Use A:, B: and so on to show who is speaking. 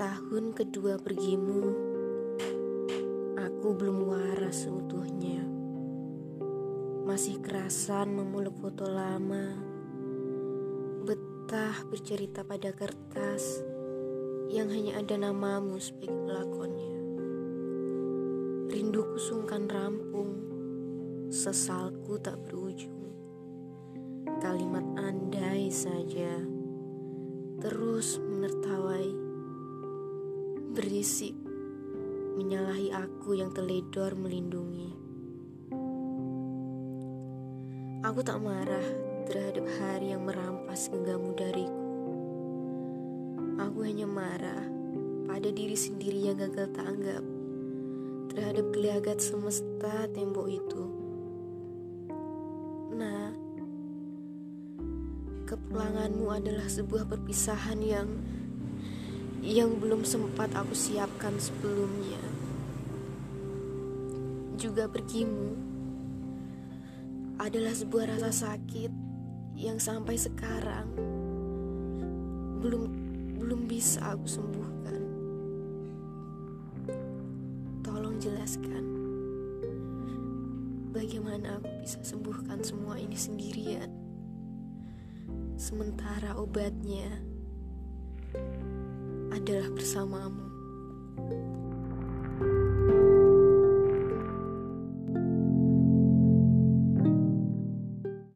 A: Sebelum kedua pergimu, aku belum waras seutuhnya. Masih kerasan memeluk foto lama, betah bercerita pada kertas yang hanya ada namamu sebagai pelakonnya. Rinduku sungkan rampung, sesalku tak berujung. Kalimat andai saja terus menertawai, berisik, menyalahi aku yang teledor melindungi. Aku tak marah terhadap hari yang merampas genggammu dariku. Aku hanya marah pada diri sendiri yang gagal tanggap terhadap gelagat semesta tembok itu. Nah, kepulanganmu adalah sebuah perpisahan yang yang belum sempat aku siapkan sebelumnya. Juga pergimu adalah sebuah rasa sakit yang sampai sekarang belum belum bisa aku sembuhkan. Tolong jelaskan bagaimana aku bisa sembuhkan semua ini sendirian sementara obatnya adalah bersamamu.